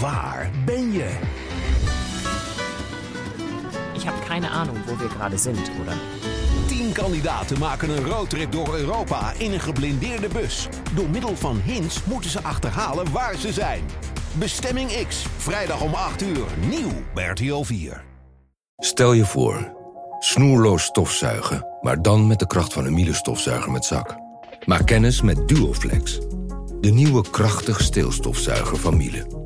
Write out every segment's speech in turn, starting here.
Waar ben je? Ich habe keine Ahnung, wo wir gerade sind, oder? Tien kandidaten maken een roadtrip door Europa in een geblindeerde bus. Door middel van hints moeten ze achterhalen waar ze zijn. Bestemming X, vrijdag om 8 uur, nieuw bij RTL 4. Stel je voor, snoerloos stofzuigen, maar dan met de kracht van een Miele stofzuiger met zak. Maak kennis met Duoflex, de nieuwe krachtig steelstofzuiger van Miele.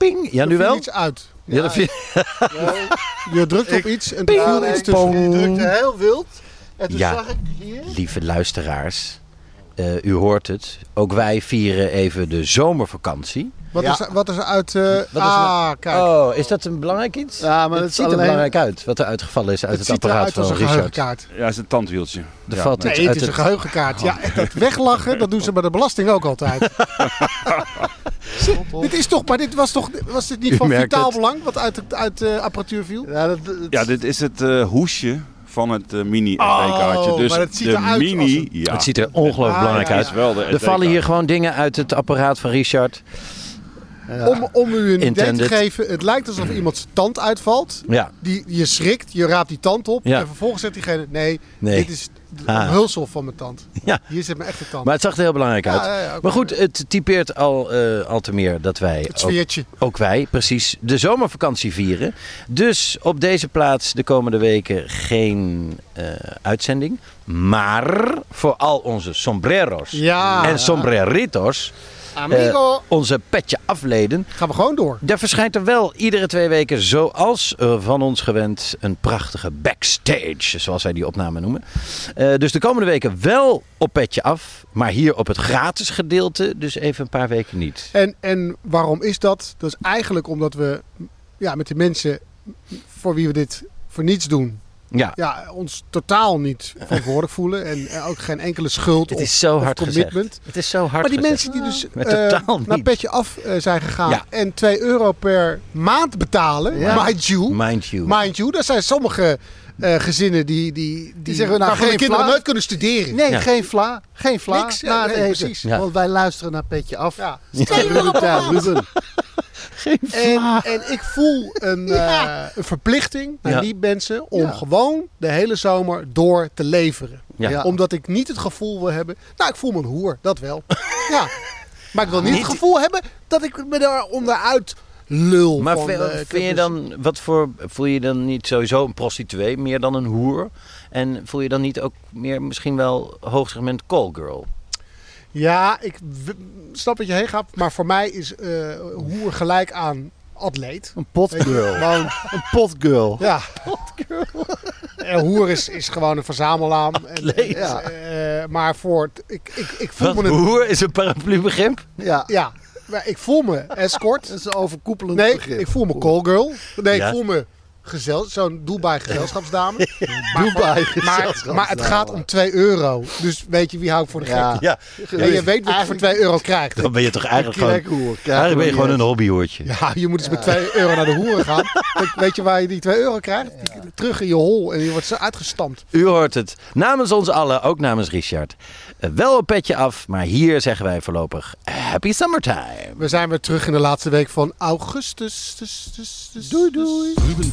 Ping. Ja, nu er wel? iets uit. Ja, viel- Je drukt op iets en er Ping. viel iets tussen. Je drukte heel wild. En toen Ja. zag ik hier... Lieve luisteraars, eh, u hoort het. Ook wij vieren even de zomervakantie. Wat, Ja. is, er- wat is er uit... eh, Wat is er ah, kijk. Oh, is dat een belangrijk iets? Ja, maar het het is ziet er alleen- belangrijk uit wat er uitgevallen is uit het het, ziet apparaat eruit als van een Richard. geheugenkaart. Ja, het is een tandwieltje. Er Ja. valt Nee, het uit is een geheugenkaart. Ja, en dat weglachen, dat doen ze bij de belasting ook altijd. dit is toch, maar dit was toch, was dit niet U van vitaal het. belang wat uit de uit, de apparatuur viel? Ja, dat, dat- Ja, dit is het eh, hoesje van het eh, mini Oh, SD-kaartje. Dus maar het ziet de eruit mini, een- ja, Het ziet er ongelooflijk Ah, belangrijk ja, uit. is wel de Er vallen hier gewoon dingen uit het apparaat van Richard. Om, om u een idee te geven, het lijkt alsof iemand zijn tand uitvalt. Ja, Die, je schrikt, je raapt die tand op. Ja. En vervolgens zegt diegene, nee, Nee. dit is een Ah. hulsel van mijn tand. Ja. Hier zit mijn echte tand. maar het zag er heel belangrijk uit. ja, ja, oké. Maar goed, het typeert al, eh, al te meer dat wij, het ook, sfeertje. ook wij, precies, de zomervakantie vieren. Dus op deze plaats de komende weken geen eh, uitzending. Maar voor al onze sombreros Ja. en sombreritos, Amigo. eh, onze petje afleden, Gaan we gewoon door. Daar verschijnt er wel iedere twee weken, zoals eh, van ons gewend, een prachtige backstage, zoals wij die opname noemen. Eh, dus de komende weken wel op petje af, maar hier op het gratis gedeelte, dus even een paar weken niet. En, en waarom is dat? Dat is eigenlijk omdat we ja, met de mensen voor wie we dit voor niets doen, Ja, ja, ons totaal niet verantwoordelijk voelen. En eh, ook geen enkele schuld het of, is zo of hard commitment. gezegd. Het is zo hard Maar die gezegd. mensen die dus eh, totaal naar. Petje Af eh, zijn gegaan Ja. en 2 euro per maand betalen, Ja. mind you, Mind you. mind you, dat zijn sommige eh, gezinnen die, die, die, zeggen, nou, de geen kinderen nooit kunnen studeren. Nee, Ja. geen vla. Geen vla. Niks, ja, nee, deze. precies. Ja. Want wij luisteren naar Petje Af. Ja. Ruben En, en ik voel een, eh, een verplichting naar Ja. die mensen om Ja. gewoon de hele zomer door te leveren. Ja. Ja. Omdat ik niet het gevoel wil hebben. Nou, ik voel me een hoer, dat wel. ja. Maar ik wil niet, Niet- het gevoel hebben dat ik me daar onderuit lul. Maar van, vind, eh, vind je clubs. dan, wat voor, voel je dan niet sowieso een prostituee meer dan een hoer? En voel je dan niet ook meer misschien wel hoogsegment call girl? Ja, ik snap wat je heen gaat. Maar voor mij is eh hoer gelijk aan atleet. Een potgirl. Gewoon een potgirl. Ja. En hoer is, is gewoon een verzamelaar. En, Atleet. ja. eh, maar voor ik, ik, ik voel Wat, me een hoer is een paraplubegrip? Ja. Ja, maar ik voel me escort. Dat is een overkoepelend Nee, begrip. ik voel me callgirl. Nee, Ja. ik voel me gezel, zo'n Dubai gezelschapsdame. maar, Dubai maar, gezelschapsdame. maar het gaat om 2 euro. Dus weet je, wie hou ik voor de gek? Ja. Ja, En je weet wat je voor 2 euro krijgt. dan ben je toch eigenlijk gewoon... Krekhoer. Eigenlijk ben je gewoon een hobbyhoertje. Ja, je moet eens met 2 euro naar de hoeren gaan. Weet- Weet je waar je die 2 euro krijgt? Die- Terug in je hol en je wordt zo uitgestampt. U hoort het. Namens ons allen, ook namens Richard. Wel een petje af, maar hier zeggen wij voorlopig Happy Summertime. We zijn weer terug in de laatste week van augustus. Dus, dus, dus, Doei doei. Ruben